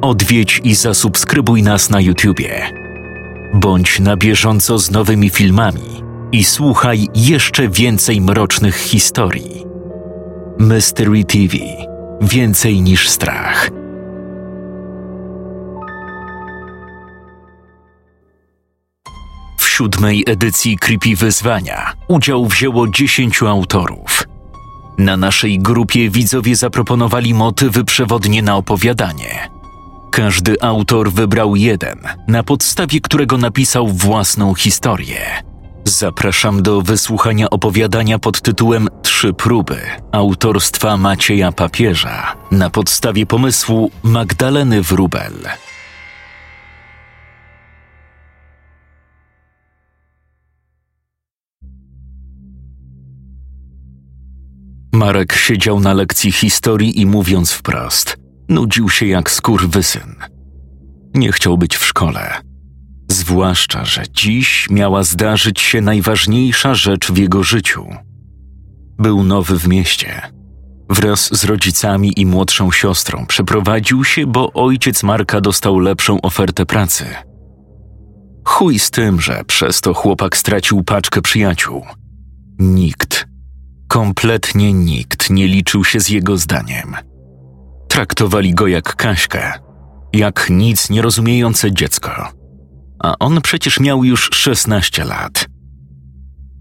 odwiedź i zasubskrybuj nas na YouTubie. Bądź na bieżąco z nowymi filmami i słuchaj jeszcze więcej mrocznych historii. Mystery TV Więcej niż strach. W siódmej edycji Creepy Wyzwania udział wzięło dziesięciu autorów. Na naszej grupie widzowie zaproponowali motywy przewodnie na opowiadanie. Każdy autor wybrał jeden, na podstawie którego napisał własną historię. Zapraszam do wysłuchania opowiadania pod tytułem Trzy próby autorstwa Macieja Papieża na podstawie pomysłu Magdaleny Wrubel. Marek siedział na lekcji historii i mówiąc wprost, nudził się jak skurwysyn. Nie chciał być w szkole. Zwłaszcza, że dziś miała zdarzyć się najważniejsza rzecz w jego życiu. Był nowy w mieście. Wraz z rodzicami i młodszą siostrą przeprowadził się, bo ojciec Marka dostał lepszą ofertę pracy. Chuj z tym, że przez to chłopak stracił paczkę przyjaciół. Nikt, kompletnie nikt nie liczył się z jego zdaniem. Traktowali go jak Kaśkę, jak nic nierozumiejące dziecko a on przecież miał już 16 lat.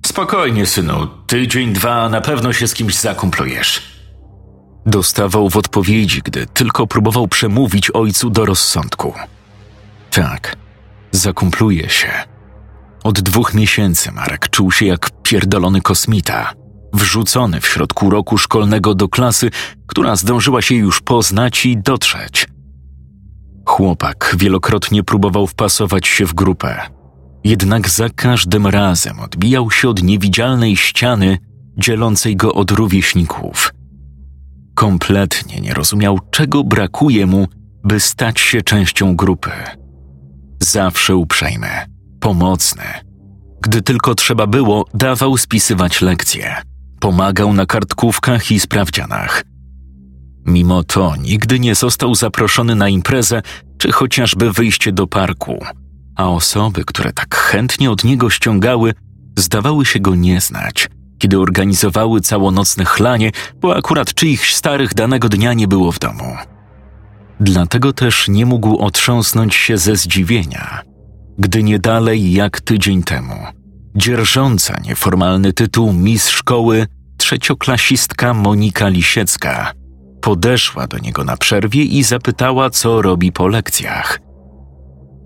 Spokojnie, synu, tydzień, dwa, na pewno się z kimś zakumplujesz. Dostawał w odpowiedzi, gdy tylko próbował przemówić ojcu do rozsądku. Tak, zakumpluje się. Od dwóch miesięcy Marek czuł się jak pierdolony kosmita, wrzucony w środku roku szkolnego do klasy, która zdążyła się już poznać i dotrzeć – Chłopak wielokrotnie próbował wpasować się w grupę, jednak za każdym razem odbijał się od niewidzialnej ściany dzielącej go od rówieśników. Kompletnie nie rozumiał, czego brakuje mu, by stać się częścią grupy. Zawsze uprzejmy, pomocny. Gdy tylko trzeba było, dawał spisywać lekcje, pomagał na kartkówkach i sprawdzianach – Mimo to nigdy nie został zaproszony na imprezę czy chociażby wyjście do parku, a osoby, które tak chętnie od niego ściągały, zdawały się go nie znać, kiedy organizowały całonocne chlanie, bo akurat czyichś starych danego dnia nie było w domu. Dlatego też nie mógł otrząsnąć się ze zdziwienia, gdy nie dalej jak tydzień temu, dzierżąca nieformalny tytuł Miss Szkoły, trzecioklasistka Monika Lisiecka podeszła do niego na przerwie i zapytała, co robi po lekcjach.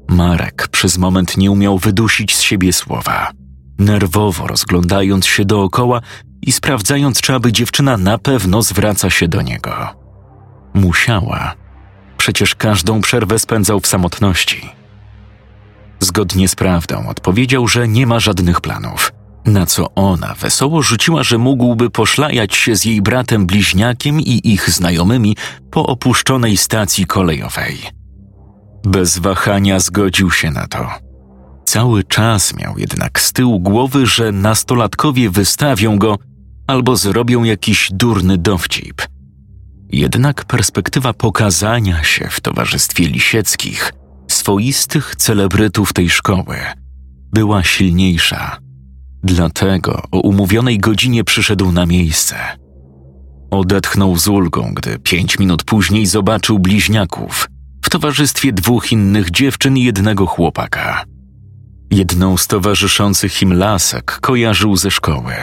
Marek przez moment nie umiał wydusić z siebie słowa, nerwowo rozglądając się dookoła i sprawdzając, czy aby dziewczyna na pewno zwraca się do niego. Musiała. Przecież każdą przerwę spędzał w samotności. Zgodnie z prawdą odpowiedział, że nie ma żadnych planów – na co ona wesoło rzuciła, że mógłby poszlajać się z jej bratem bliźniakiem i ich znajomymi po opuszczonej stacji kolejowej. Bez wahania zgodził się na to. Cały czas miał jednak z tyłu głowy, że nastolatkowie wystawią go albo zrobią jakiś durny dowcip. Jednak perspektywa pokazania się w towarzystwie Lisieckich, swoistych celebrytów tej szkoły, była silniejsza Dlatego o umówionej godzinie przyszedł na miejsce. Odetchnął z ulgą, gdy pięć minut później zobaczył bliźniaków w towarzystwie dwóch innych dziewczyn i jednego chłopaka. Jedną z towarzyszących im lasek kojarzył ze szkoły.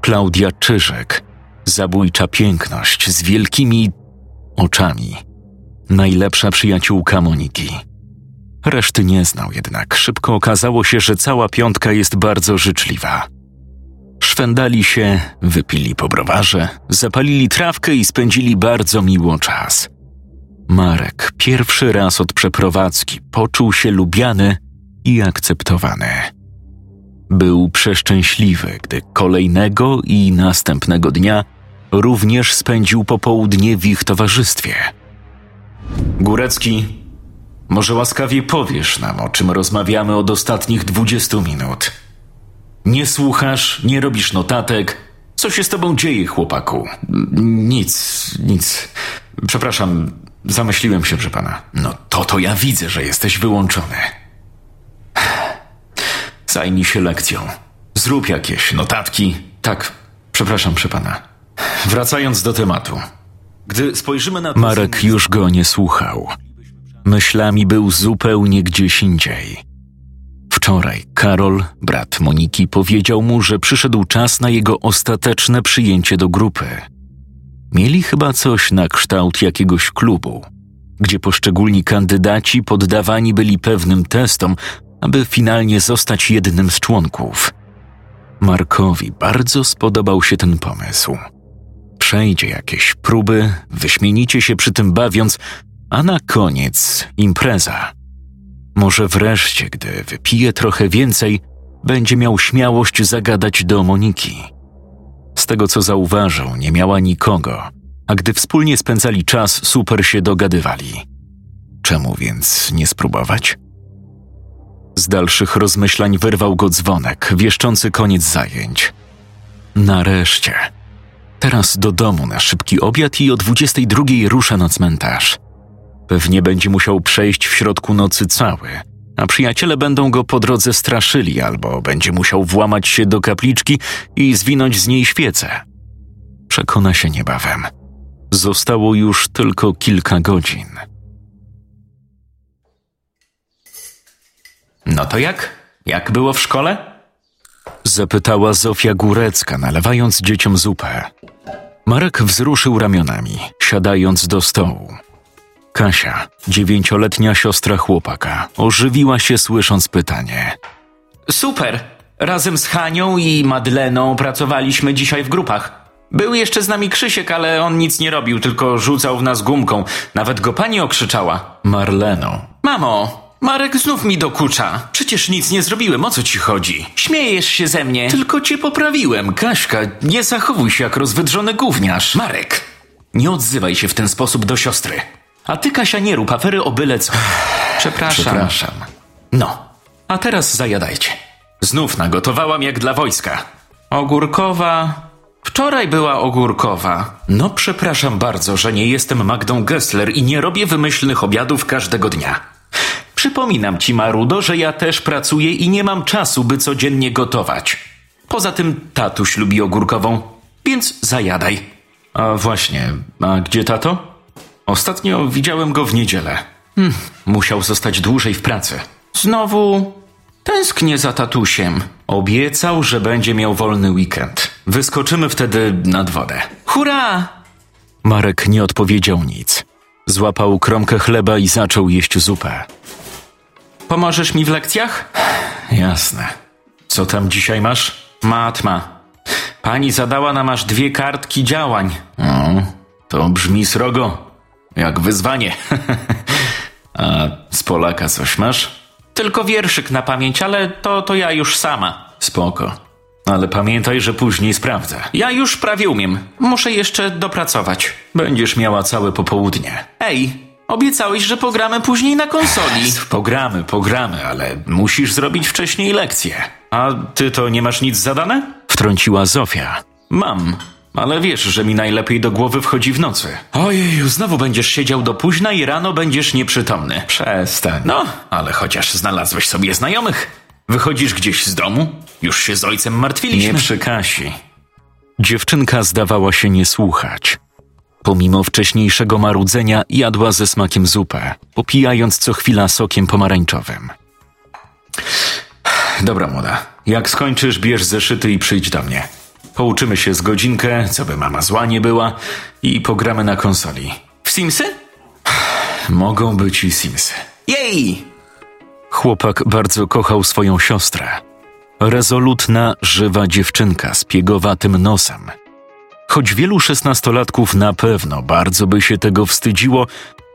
Klaudia Czyżek, zabójcza piękność z wielkimi oczami. Najlepsza przyjaciółka Moniki. Reszty nie znał jednak. Szybko okazało się, że cała piątka jest bardzo życzliwa. Szwendali się, wypili po browarze, zapalili trawkę i spędzili bardzo miło czas. Marek pierwszy raz od przeprowadzki poczuł się lubiany i akceptowany. Był przeszczęśliwy, gdy kolejnego i następnego dnia również spędził popołudnie w ich towarzystwie. Górecki może łaskawie powiesz nam, o czym rozmawiamy od ostatnich dwudziestu minut. Nie słuchasz, nie robisz notatek. Co się z tobą dzieje, chłopaku? Nic, nic. Przepraszam, zamyśliłem się, że pana. No to to ja widzę, że jesteś wyłączony. Zajmij się lekcją. Zrób jakieś notatki. Tak, przepraszam, przy pana. Wracając do tematu. Gdy spojrzymy na... Marek już go nie słuchał. Myślami był zupełnie gdzieś indziej. Wczoraj Karol, brat Moniki, powiedział mu, że przyszedł czas na jego ostateczne przyjęcie do grupy. Mieli chyba coś na kształt jakiegoś klubu, gdzie poszczególni kandydaci poddawani byli pewnym testom, aby finalnie zostać jednym z członków. Markowi bardzo spodobał się ten pomysł. Przejdzie jakieś próby, wyśmienicie się przy tym bawiąc, a na koniec impreza. Może wreszcie, gdy wypije trochę więcej, będzie miał śmiałość zagadać do Moniki. Z tego co zauważył, nie miała nikogo, a gdy wspólnie spędzali czas, super się dogadywali. Czemu więc nie spróbować? Z dalszych rozmyślań wyrwał go dzwonek, wieszczący koniec zajęć. Nareszcie. Teraz do domu na szybki obiad i o 22 rusza na cmentarz. Pewnie będzie musiał przejść w środku nocy cały, a przyjaciele będą go po drodze straszyli albo będzie musiał włamać się do kapliczki i zwinąć z niej świecę. Przekona się niebawem. Zostało już tylko kilka godzin. No to jak? Jak było w szkole? Zapytała Zofia Górecka, nalewając dzieciom zupę. Marek wzruszył ramionami, siadając do stołu. Kasia, dziewięcioletnia siostra chłopaka, ożywiła się słysząc pytanie. Super! Razem z Hanią i Madleną pracowaliśmy dzisiaj w grupach. Był jeszcze z nami Krzysiek, ale on nic nie robił, tylko rzucał w nas gumką. Nawet go pani okrzyczała. Marleno. Mamo, Marek znów mi dokucza. Przecież nic nie zrobiłem, o co ci chodzi? Śmiejesz się ze mnie. Tylko cię poprawiłem, Kaśka. Nie zachowuj się jak rozwydrzony gówniarz. Marek, nie odzywaj się w ten sposób do siostry. A ty, Kasia, nie rób afery o byle co. Przepraszam. Przepraszam. No, a teraz zajadajcie. Znów nagotowałam jak dla wojska. Ogórkowa. Wczoraj była ogórkowa. No, przepraszam bardzo, że nie jestem Magdą Gessler i nie robię wymyślnych obiadów każdego dnia. Przypominam ci, Marudo, że ja też pracuję i nie mam czasu, by codziennie gotować. Poza tym tatuś lubi ogórkową, więc zajadaj. A właśnie, a gdzie tato? Ostatnio widziałem go w niedzielę. Hm, musiał zostać dłużej w pracy. Znowu tęsknię za tatusiem. Obiecał, że będzie miał wolny weekend. Wyskoczymy wtedy nad wodę. Hurra! Marek nie odpowiedział nic. Złapał kromkę chleba i zaczął jeść zupę. Pomożesz mi w lekcjach? Jasne. Co tam dzisiaj masz? Matma. Pani zadała nam aż dwie kartki działań. O, to brzmi srogo. Jak wyzwanie. A z Polaka coś masz? Tylko wierszyk na pamięć, ale to, to ja już sama. Spoko. Ale pamiętaj, że później sprawdzę. Ja już prawie umiem. Muszę jeszcze dopracować. Będziesz miała całe popołudnie. Ej, obiecałeś, że pogramy później na konsoli. Pogramy, pogramy, ale musisz zrobić wcześniej lekcję. A ty to nie masz nic zadane? Wtrąciła Zofia. Mam, ale wiesz, że mi najlepiej do głowy wchodzi w nocy. Ojej, znowu będziesz siedział do późna i rano będziesz nieprzytomny. Przestań. No, ale chociaż znalazłeś sobie znajomych. Wychodzisz gdzieś z domu? Już się z ojcem martwiliśmy. Nie przy Kasi. Dziewczynka zdawała się nie słuchać. Pomimo wcześniejszego marudzenia jadła ze smakiem zupę, popijając co chwila sokiem pomarańczowym. Dobra, młoda. Jak skończysz, bierz zeszyty i przyjdź do mnie. Pouczymy się z godzinkę, co by mama zła nie była i pogramy na konsoli. W Simsy? Mogą być i Simsy. Jej! Chłopak bardzo kochał swoją siostrę. Rezolutna, żywa dziewczynka z piegowatym nosem. Choć wielu szesnastolatków na pewno bardzo by się tego wstydziło,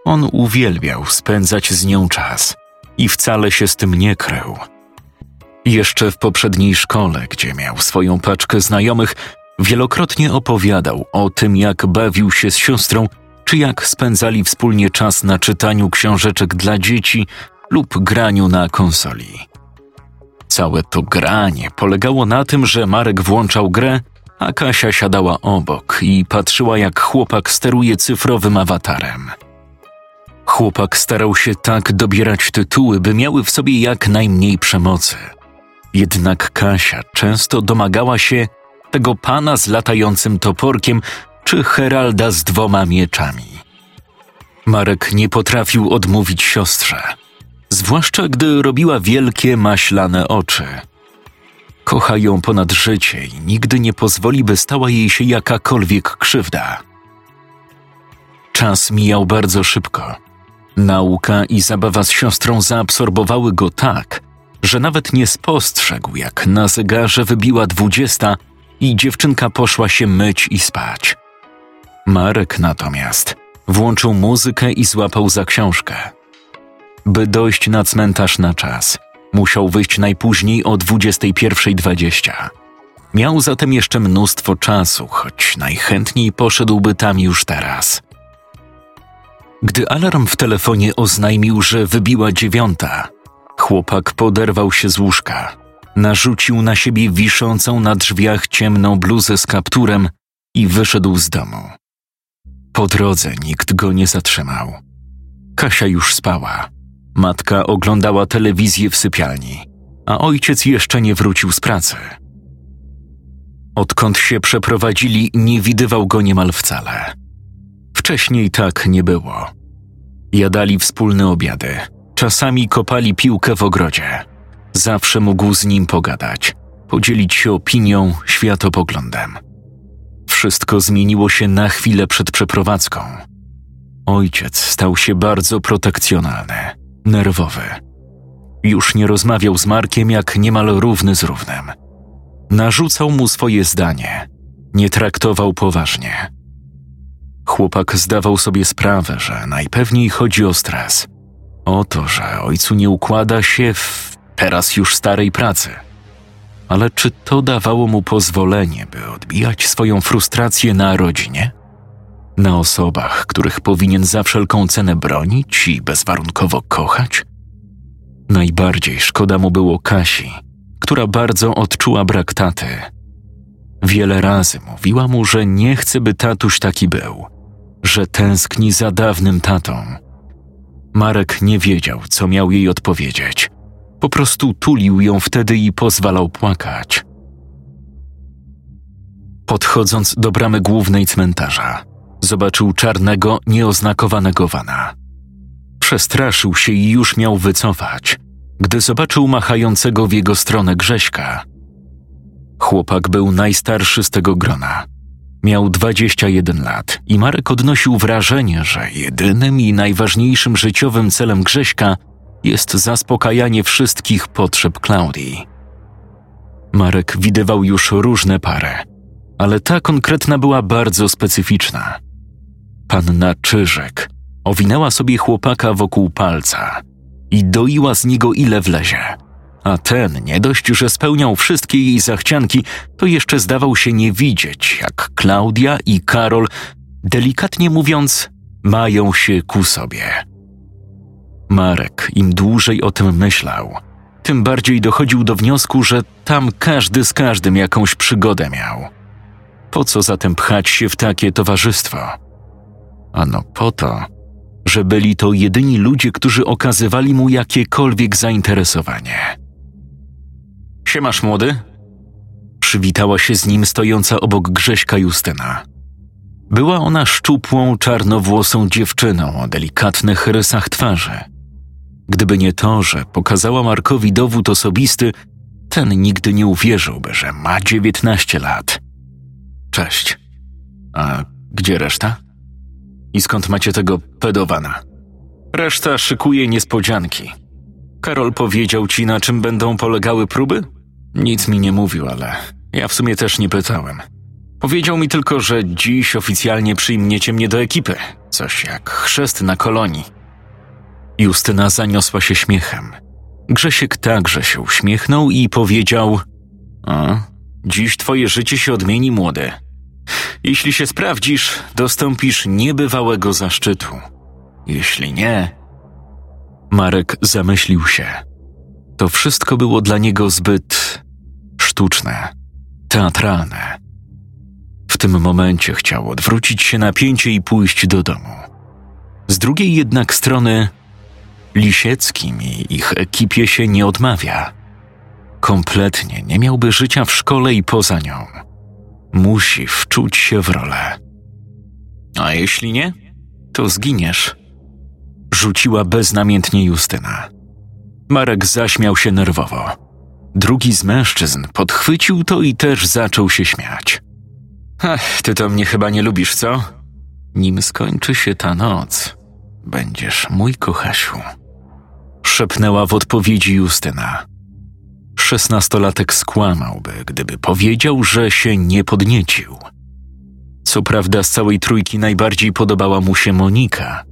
on uwielbiał spędzać z nią czas i wcale się z tym nie krył. Jeszcze w poprzedniej szkole, gdzie miał swoją paczkę znajomych, wielokrotnie opowiadał o tym, jak bawił się z siostrą, czy jak spędzali wspólnie czas na czytaniu książeczek dla dzieci lub graniu na konsoli. Całe to granie polegało na tym, że Marek włączał grę, a Kasia siadała obok i patrzyła, jak chłopak steruje cyfrowym awatarem. Chłopak starał się tak dobierać tytuły, by miały w sobie jak najmniej przemocy. Jednak Kasia często domagała się tego pana z latającym toporkiem czy Heralda z dwoma mieczami. Marek nie potrafił odmówić siostrze, zwłaszcza gdy robiła wielkie maślane oczy. Kocha ją ponad życie i nigdy nie pozwoli, by stała jej się jakakolwiek krzywda. Czas mijał bardzo szybko. Nauka i zabawa z siostrą zaabsorbowały go tak, że nawet nie spostrzegł, jak na zegarze wybiła dwudziesta i dziewczynka poszła się myć i spać. Marek natomiast włączył muzykę i złapał za książkę. By dojść na cmentarz na czas, musiał wyjść najpóźniej o 21.20. Miał zatem jeszcze mnóstwo czasu, choć najchętniej poszedłby tam już teraz. Gdy alarm w telefonie oznajmił, że wybiła dziewiąta, chłopak poderwał się z łóżka, narzucił na siebie wiszącą na drzwiach ciemną bluzę z kapturem i wyszedł z domu. Po drodze nikt go nie zatrzymał. Kasia już spała. Matka oglądała telewizję w sypialni, a ojciec jeszcze nie wrócił z pracy. Odkąd się przeprowadzili, nie widywał go niemal wcale. Wcześniej tak nie było. Jadali wspólne obiady, czasami kopali piłkę w ogrodzie. Zawsze mógł z nim pogadać, podzielić się opinią, światopoglądem. Wszystko zmieniło się na chwilę przed przeprowadzką. Ojciec stał się bardzo protekcjonalny, nerwowy. Już nie rozmawiał z Markiem jak niemal równy z równym. Narzucał mu swoje zdanie, nie traktował poważnie. Chłopak zdawał sobie sprawę, że najpewniej chodzi o stres. O to, że ojcu nie układa się w teraz już starej pracy – ale czy to dawało mu pozwolenie, by odbijać swoją frustrację na rodzinie? Na osobach, których powinien za wszelką cenę bronić i bezwarunkowo kochać? Najbardziej szkoda mu było Kasi, która bardzo odczuła brak taty. Wiele razy mówiła mu, że nie chce, by tatuś taki był, że tęskni za dawnym tatą. Marek nie wiedział, co miał jej odpowiedzieć – po prostu tulił ją wtedy i pozwalał płakać. Podchodząc do bramy głównej cmentarza, zobaczył czarnego, nieoznakowanego wana. Przestraszył się i już miał wycofać, gdy zobaczył machającego w jego stronę Grześka. Chłopak był najstarszy z tego grona. Miał 21 lat i Marek odnosił wrażenie, że jedynym i najważniejszym życiowym celem Grześka jest zaspokajanie wszystkich potrzeb Klaudii. Marek widywał już różne pary, ale ta konkretna była bardzo specyficzna. Panna Czyżek owinęła sobie chłopaka wokół palca i doiła z niego ile wlezie. A ten, nie dość, że spełniał wszystkie jej zachcianki, to jeszcze zdawał się nie widzieć, jak Klaudia i Karol, delikatnie mówiąc, mają się ku sobie. Marek im dłużej o tym myślał, tym bardziej dochodził do wniosku, że tam każdy z każdym jakąś przygodę miał. Po co zatem pchać się w takie towarzystwo? Ano po to, że byli to jedyni ludzie, którzy okazywali mu jakiekolwiek zainteresowanie. Siemasz, młody? Przywitała się z nim stojąca obok Grześka Justyna. Była ona szczupłą, czarnowłosą dziewczyną o delikatnych rysach twarzy – Gdyby nie to, że pokazała Markowi dowód osobisty, ten nigdy nie uwierzyłby, że ma dziewiętnaście lat. Cześć. A gdzie reszta? I skąd macie tego pedowana? Reszta szykuje niespodzianki. Karol powiedział ci, na czym będą polegały próby? Nic mi nie mówił, ale ja w sumie też nie pytałem. Powiedział mi tylko, że dziś oficjalnie przyjmiecie mnie do ekipy. Coś jak chrzest na kolonii. Justyna zaniosła się śmiechem. Grzesiek także się uśmiechnął i powiedział: A, dziś twoje życie się odmieni, młode. Jeśli się sprawdzisz, dostąpisz niebywałego zaszczytu. Jeśli nie. Marek zamyślił się. To wszystko było dla niego zbyt sztuczne, teatralne. W tym momencie chciał odwrócić się napięcie i pójść do domu Z drugiej jednak strony Lisieckim i ich ekipie się nie odmawia. Kompletnie nie miałby życia w szkole i poza nią. Musi wczuć się w rolę. A jeśli nie, to zginiesz. Rzuciła beznamiętnie Justyna. Marek zaśmiał się nerwowo. Drugi z mężczyzn podchwycił to i też zaczął się śmiać. Ach, ty to mnie chyba nie lubisz, co? Nim skończy się ta noc, będziesz mój kochasiu. Szepnęła w odpowiedzi Justyna. Szesnastolatek skłamałby, gdyby powiedział, że się nie podniecił. Co prawda z całej trójki najbardziej podobała mu się Monika,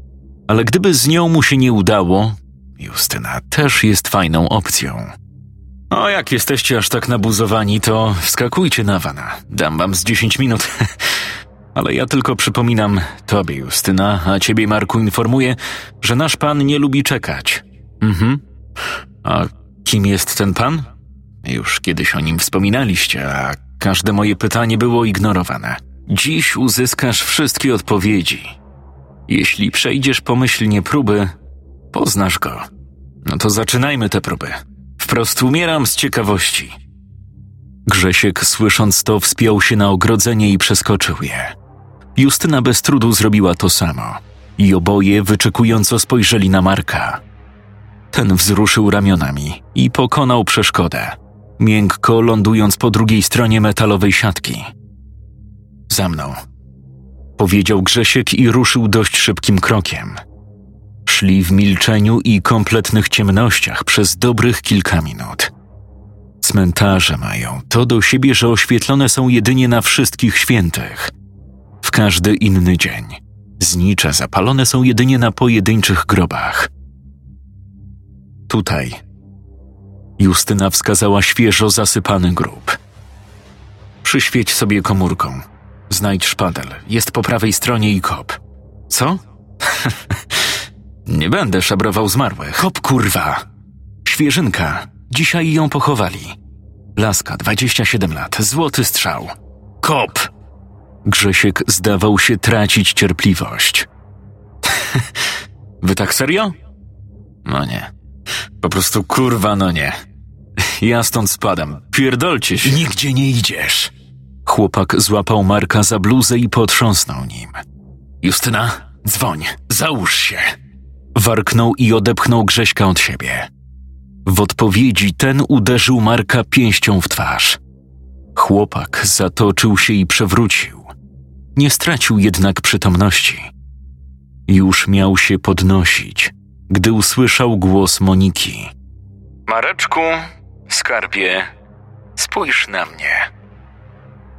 ale gdyby z nią mu się nie udało, Justyna też jest fajną opcją. O, jak jesteście aż tak nabuzowani, to wskakujcie na wana. Dam wam z dziesięć minut. Ale ja tylko przypominam tobie, Justyna, a ciebie, Marku, informuję, że nasz pan nie lubi czekać. Mhm. A kim jest ten pan? Już kiedyś o nim wspominaliście, a każde moje pytanie było ignorowane. Dziś uzyskasz wszystkie odpowiedzi. Jeśli przejdziesz pomyślnie próby, poznasz go. No to zaczynajmy te próby. Wprost umieram z ciekawości. Grzesiek, słysząc to, wspiął się na ogrodzenie i przeskoczył je. Justyna bez trudu zrobiła to samo i oboje wyczekująco spojrzeli na Marka. Ten wzruszył ramionami i pokonał przeszkodę, miękko lądując po drugiej stronie metalowej siatki. Za mną, powiedział Grzesiek i ruszył dość szybkim krokiem. Szli w milczeniu i kompletnych ciemnościach przez dobrych kilka minut. Cmentarze mają to do siebie, że oświetlone są jedynie na wszystkich świętych. W każdy inny dzień. Znicze zapalone są jedynie na pojedynczych grobach. Tutaj. Justyna wskazała świeżo zasypany grób. Przyświeć sobie komórką. Znajdź szpadel. Jest po prawej stronie i kop. Co? Nie będę szabrował zmarłych. Kop kurwa! Świeżynka. Dzisiaj ją pochowali. Laska, 27 lat, złoty strzał. Kop! Grzesiek zdawał się tracić cierpliwość. Wy tak serio? No nie. Po prostu kurwa, no nie. Ja stąd spadam. Pierdolcie się. Nigdzie nie idziesz. Chłopak złapał Marka za bluzę i potrząsnął nim. Justyna, dzwoń, załóż się. Warknął i odepchnął Grześka od siebie. W odpowiedzi ten uderzył Marka pięścią w twarz. Chłopak zatoczył się i przewrócił. Nie stracił jednak przytomności. Już miał się podnosić, gdy usłyszał głos Moniki. Mareczku, skarbie, spójrz na mnie.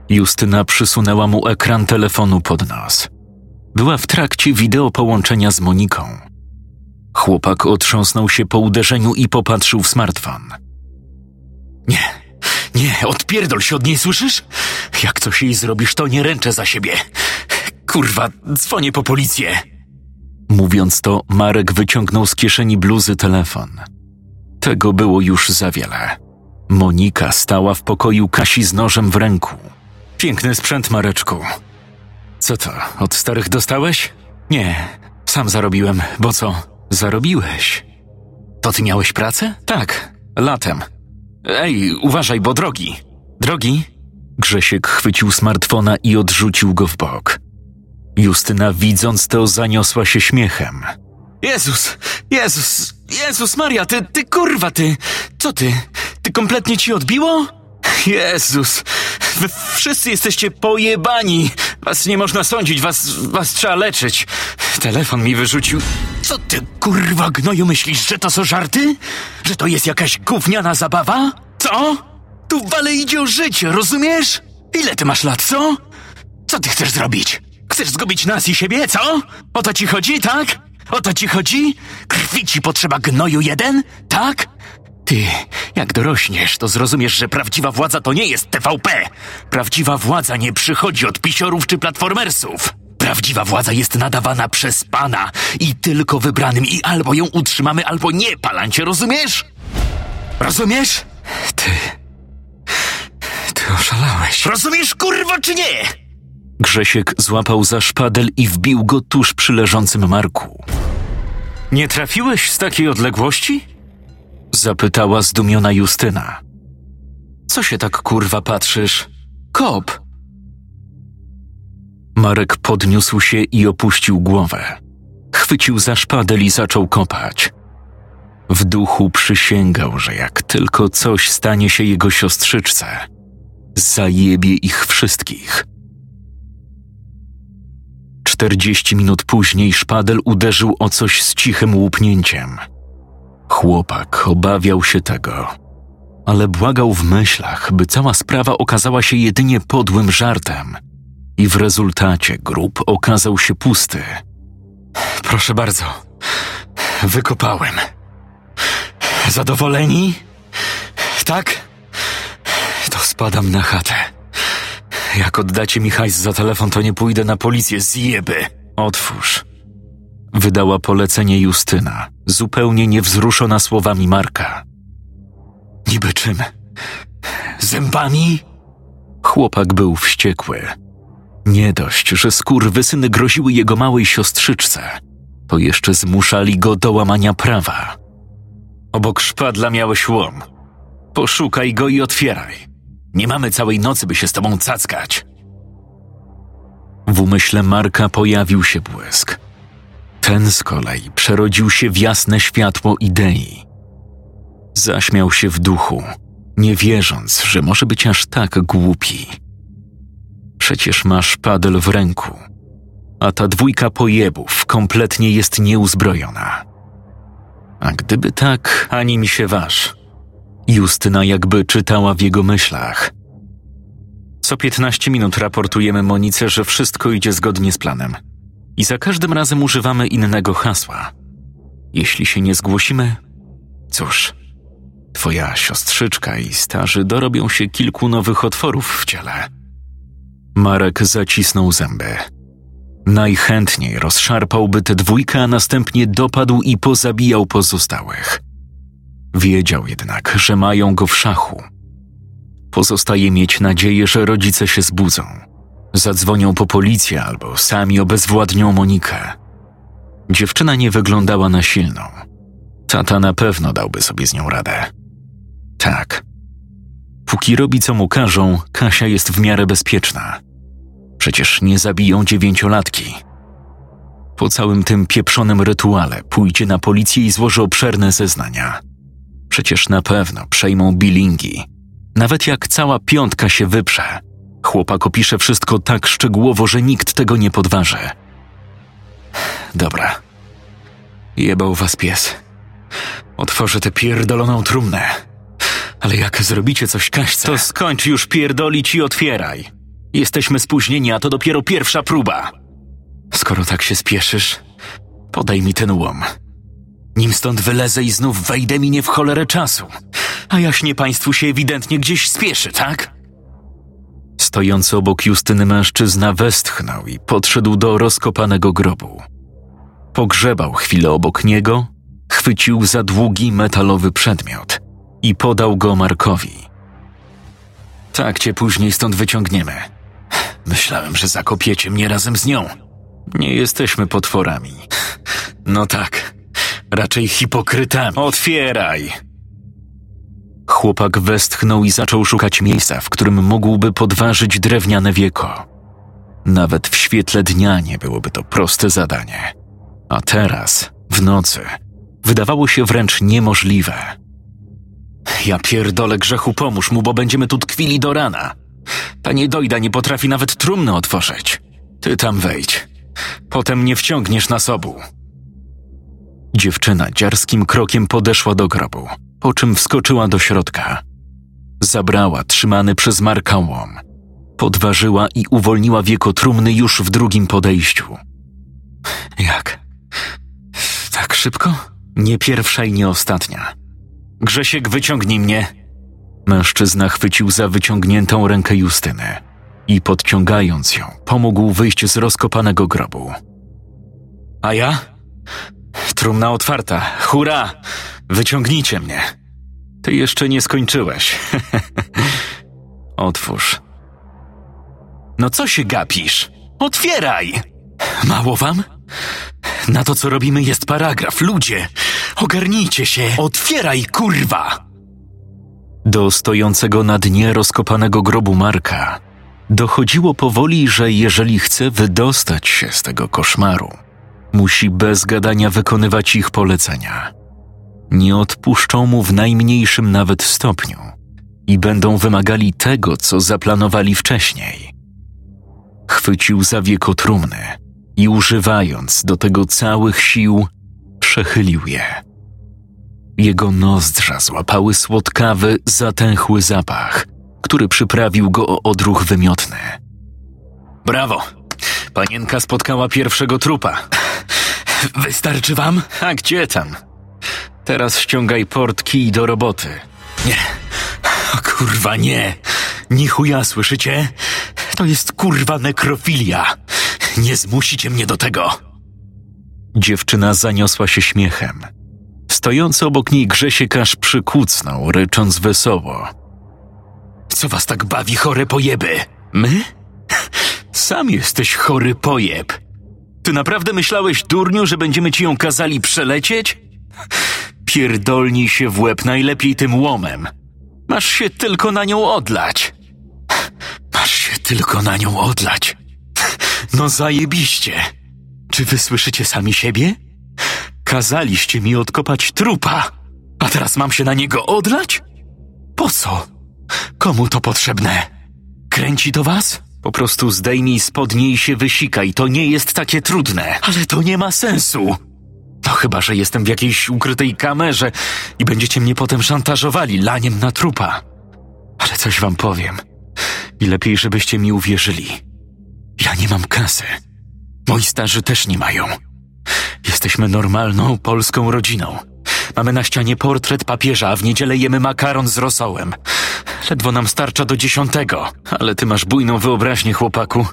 Justyna przysunęła mu ekran telefonu pod nos. Była w trakcie wideo połączenia z Moniką. Chłopak otrząsnął się po uderzeniu i popatrzył w smartfon. Nie, nie, odpierdol się od niej, słyszysz? Jak coś jej zrobisz, to nie ręczę za siebie. Kurwa, dzwonię po policję. Mówiąc to, Marek wyciągnął z kieszeni bluzy telefon. Tego było już za wiele. Monika stała w pokoju Kasi z nożem w ręku. Piękny sprzęt, Mareczku. Co to, od starych dostałeś? Nie, sam zarobiłem, bo co? Zarobiłeś. To ty miałeś pracę? Tak, latem. Ej, uważaj, bo drogi. Drogi? Grzesiek chwycił smartfona i odrzucił go w bok. Justyna, widząc to, zaniosła się śmiechem. Jezus, Jezus, Jezus Maria, ty, ty kurwa, ty, co ty? Ty kompletnie ci odbiło? Jezus, wy wszyscy jesteście pojebani. Was nie można sądzić, was, was trzeba leczyć. Telefon mi wyrzucił. Co ty, kurwa gnoju, myślisz, że to są żarty? Że to jest jakaś gówniana zabawa? Co? Tu wale idzie o życie, rozumiesz? Ile ty masz lat, co? Co ty chcesz zrobić? Chcesz zgubić nas i siebie, co? O to ci chodzi, tak? O to ci chodzi? Krwi ci potrzeba gnoju jeden, tak? Ty, jak dorośniesz, to zrozumiesz, że prawdziwa władza to nie jest TVP. Prawdziwa władza nie przychodzi od pisiorów czy platformersów. Prawdziwa władza jest nadawana przez pana i tylko wybranym i albo ją utrzymamy, albo nie, palancie, rozumiesz? Rozumiesz? Ty... Ty oszalałeś. Rozumiesz, kurwa, czy nie? Grzesiek złapał za szpadel i wbił go tuż przy leżącym Marku. Nie trafiłeś z takiej odległości? Zapytała zdumiona Justyna. Co się tak kurwa patrzysz? Kop! Marek podniósł się i opuścił głowę. Chwycił za szpadel i zaczął kopać. W duchu przysięgał, że jak tylko coś stanie się jego siostrzyczce, zajebie ich wszystkich. Czterdzieści minut później szpadel uderzył o coś z cichym łupnięciem. Chłopak obawiał się tego, ale błagał w myślach, by cała sprawa okazała się jedynie podłym żartem i w rezultacie grób okazał się pusty. Proszę bardzo, wykopałem. Zadowoleni? Tak? To spadam na chatę. Jak oddacie mi hajs za telefon, to nie pójdę na policję, zjeby. Otwórz. Wydała polecenie Justyna, zupełnie niewzruszona słowami Marka. Niby czym? Zębami? Chłopak był wściekły. Nie dość, że skurwysyny groziły jego małej siostrzyczce, to jeszcze zmuszali go do łamania prawa. Obok szpadla miałeś łom. Poszukaj go i otwieraj. Nie mamy całej nocy, by się z tobą cackać. W umyśle Marka pojawił się błysk. Ten z kolei przerodził się w jasne światło idei. Zaśmiał się w duchu, nie wierząc, że może być aż tak głupi. Przecież masz padel w ręku, a ta dwójka pojebów kompletnie jest nieuzbrojona. A gdyby tak, ani mi się waż. Justyna jakby czytała w jego myślach. Co 15 minut raportujemy Monice, że wszystko idzie zgodnie z planem. I za każdym razem używamy innego hasła. Jeśli się nie zgłosimy, cóż, twoja siostrzyczka i starzy dorobią się kilku nowych otworów w ciele. Marek zacisnął zęby. Najchętniej rozszarpałby tę dwójkę, a następnie dopadł i pozabijał pozostałych. Wiedział jednak, że mają go w szachu. Pozostaje mieć nadzieję, że rodzice się zbudzą. Zadzwonią po policję albo sami obezwładnią Monikę. Dziewczyna nie wyglądała na silną. Tata na pewno dałby sobie z nią radę. Tak. Póki robi co mu każą, Kasia jest w miarę bezpieczna. Przecież nie zabiją dziewięciolatki. Po całym tym pieprzonym rytuale pójdzie na policję i złoży obszerne zeznania. Przecież na pewno przejmą bilingi. Nawet jak cała piątka się wyprze, chłopak opisze wszystko tak szczegółowo, że nikt tego nie podważy. Dobra. Jebał was pies. Otworzę tę pierdoloną trumnę. Ale jak zrobicie coś Kaśce... To skończ już pierdolić i otwieraj. Jesteśmy spóźnieni, a to dopiero pierwsza próba. Skoro tak się spieszysz, podaj mi ten łom. Nim stąd wylezę i znów wejdę mi nie w cholerę czasu. A jaśnie państwu się ewidentnie gdzieś spieszy, tak? Stojący obok Justyny mężczyzna westchnął i podszedł do rozkopanego grobu. Pogrzebał chwilę obok niego, chwycił za długi metalowy przedmiot i podał go Markowi. Tak cię później stąd wyciągniemy. Myślałem, że zakopiecie mnie razem z nią. Nie jesteśmy potworami. No tak, raczej hipokrytami. Otwieraj! Chłopak westchnął i zaczął szukać miejsca, w którym mógłby podważyć drewniane wieko. Nawet w świetle dnia nie byłoby to proste zadanie. A teraz, w nocy, wydawało się wręcz niemożliwe. Ja pierdolę grzechu, pomóż mu, bo będziemy tu tkwili do rana. Panie Dojda nie potrafi nawet trumny otworzyć. Ty tam wejdź. Potem nie wciągniesz nas obu. Dziewczyna dziarskim krokiem podeszła do grobu, po czym wskoczyła do środka. Zabrała trzymany przez Marka łom. Podważyła i uwolniła wieko trumny już w drugim podejściu. Jak? Tak szybko? Nie pierwsza i nie ostatnia. Grzesiek, wyciągnij mnie. Mężczyzna chwycił za wyciągniętą rękę Justyny i podciągając ją, pomógł wyjść z rozkopanego grobu. A ja? Trumna otwarta. Hurra! Wyciągnijcie mnie. Ty jeszcze nie skończyłeś. Otwórz. No co się gapisz? Otwieraj! Mało wam? Na to, co robimy, jest paragraf. Ludzie, ogarnijcie się! Otwieraj, kurwa! Do stojącego na dnie rozkopanego grobu Marka dochodziło powoli, że jeżeli chce wydostać się z tego koszmaru, musi bez gadania wykonywać ich polecenia. Nie odpuszczą mu w najmniejszym nawet stopniu i będą wymagali tego, co zaplanowali wcześniej. Chwycił za wieko trumny i używając do tego całych sił, przechylił je. Jego nozdrza złapały słodkawy, zatęchły zapach, który przyprawił go o odruch wymiotny. Brawo! Panienka spotkała pierwszego trupa. Wystarczy wam? A gdzie tam? Teraz ściągaj portki i do roboty. Nie. O kurwa, nie. Ni chuja, słyszycie? To jest kurwa nekrofilia. Nie zmusicie mnie do tego. Dziewczyna zaniosła się śmiechem. Stojący obok niej Grzesiek aż przykucnął, rycząc wesoło. Co was tak bawi, chore pojeby? My? Sam jesteś chory pojeb. Ty naprawdę myślałeś, durniu, że będziemy ci ją kazali przelecieć? Pierdolnij się w łeb najlepiej tym łomem. Masz się tylko na nią odlać. Masz się tylko na nią odlać. No zajebiście. Czy wy słyszycie sami siebie? Kazaliście mi odkopać trupa, a teraz mam się na niego odlać? Po co? Komu to potrzebne? Kręci to was? Po prostu zdejmij spodnie i się wysikaj, to nie jest takie trudne. Ale to nie ma sensu. No chyba, że jestem w jakiejś ukrytej kamerze i będziecie mnie potem szantażowali laniem na trupa. Ale coś wam powiem. I lepiej, żebyście mi uwierzyli. Ja nie mam kasy. Moi starzy też nie mają. Jesteśmy normalną polską rodziną. Mamy na ścianie portret papieża, a w niedzielę jemy makaron z rosołem. Ledwo nam starcza do dziesiątego, ale ty masz bujną wyobraźnię, chłopaku.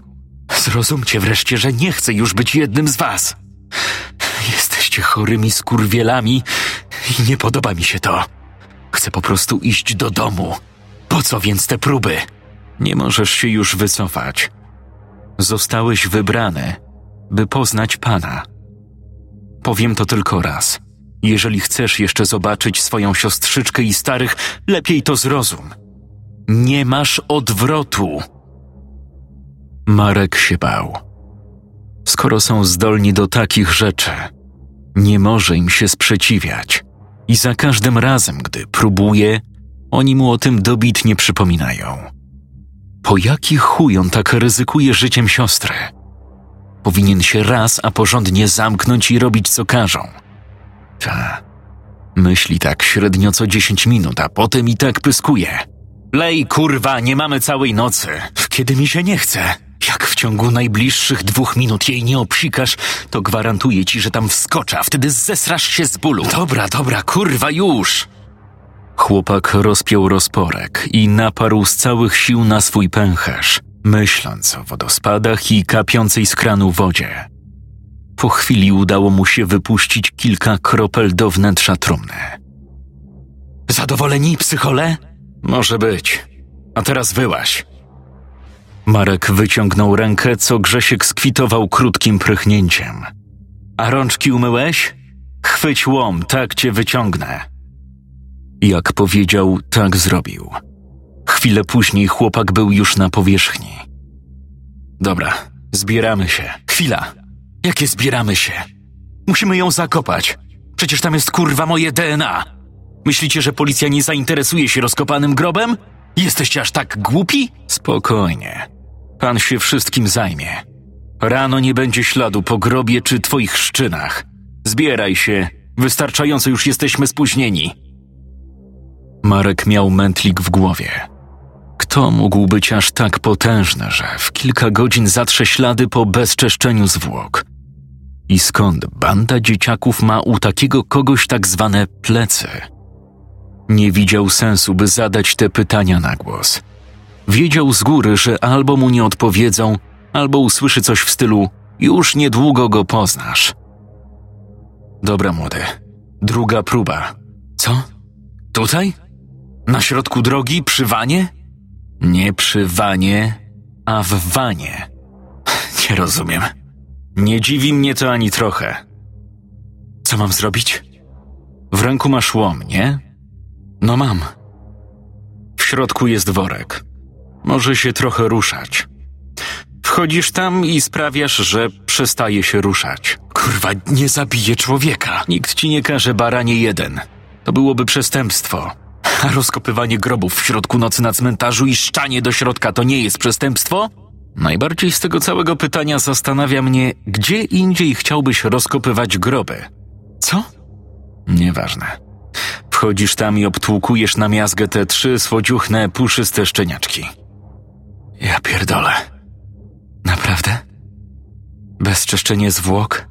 Zrozumcie wreszcie, że nie chcę już być jednym z was. Jesteście chorymi skurwielami i nie podoba mi się to. Chcę po prostu iść do domu. Po co więc te próby? Nie możesz się już wycofać. Zostałeś wybrany, by poznać Pana. Powiem to tylko raz. Jeżeli chcesz jeszcze zobaczyć swoją siostrzyczkę i starych, lepiej to zrozum. Nie masz odwrotu. Marek się bał. Skoro są zdolni do takich rzeczy, nie może im się sprzeciwiać. I za każdym razem, gdy próbuje, oni mu o tym dobitnie przypominają. Po jaki chuj on tak ryzykuje życiem siostry? Powinien się raz, a porządnie zamknąć i robić co każą. Ta. Myśli tak średnio co dziesięć minut, a potem i tak pyskuje. Lej, kurwa, nie mamy całej nocy. Kiedy mi się nie chce. Jak w ciągu najbliższych dwóch minut jej nie obsikasz, to gwarantuję ci, że tam wskoczę, a wtedy zesrasz się z bólu. Dobra, dobra, kurwa, już! Chłopak rozpiął rozporek i naparł z całych sił na swój pęcherz, myśląc o wodospadach i kapiącej z kranu wodzie. Po chwili udało mu się wypuścić kilka kropel do wnętrza trumny. Zadowoleni, psychole? Może być. A teraz wyłaś. Marek wyciągnął rękę, co Grzesiek skwitował krótkim prychnięciem. A rączki umyłeś? Chwyć łom, tak cię wyciągnę. Jak powiedział, tak zrobił. Chwilę później chłopak był już na powierzchni. Dobra, zbieramy się. Chwila. Jakie zbieramy się? Musimy ją zakopać. Przecież tam jest kurwa moje DNA. Myślicie, że policja nie zainteresuje się rozkopanym grobem? Jesteście aż tak głupi? Spokojnie. Pan się wszystkim zajmie. Rano nie będzie śladu po grobie czy twoich szczynach. Zbieraj się. Wystarczająco już jesteśmy spóźnieni. Marek miał mętlik w głowie. Kto mógł być aż tak potężny, że w kilka godzin zatrze ślady po bezczeszczeniu zwłok? I skąd banda dzieciaków ma u takiego kogoś tak zwane plecy? Nie widział sensu, by zadać te pytania na głos. Wiedział z góry, że albo mu nie odpowiedzą, albo usłyszy coś w stylu: Już niedługo go poznasz. Dobra, młody. Druga próba. Co? Tutaj? Na środku drogi, przy wanie? Nie przy wanie, a w wanie. Nie rozumiem. Nie dziwi mnie to ani trochę. Co mam zrobić? W ręku masz łom, nie? No mam. W środku jest worek. Może się trochę ruszać. Wchodzisz tam i sprawiasz, że przestaje się ruszać. Kurwa, nie zabije człowieka. Nikt ci nie każe baranie jeden. To byłoby przestępstwo. A rozkopywanie grobów w środku nocy na cmentarzu i szczanie do środka to nie jest przestępstwo? Najbardziej z tego całego pytania zastanawia mnie, gdzie indziej chciałbyś rozkopywać groby. Co? Nieważne. Wchodzisz tam i obtłukujesz na miazgę te trzy słodziuchne, puszyste szczeniaczki. Ja pierdolę. Naprawdę? Bezczeszczenie zwłok?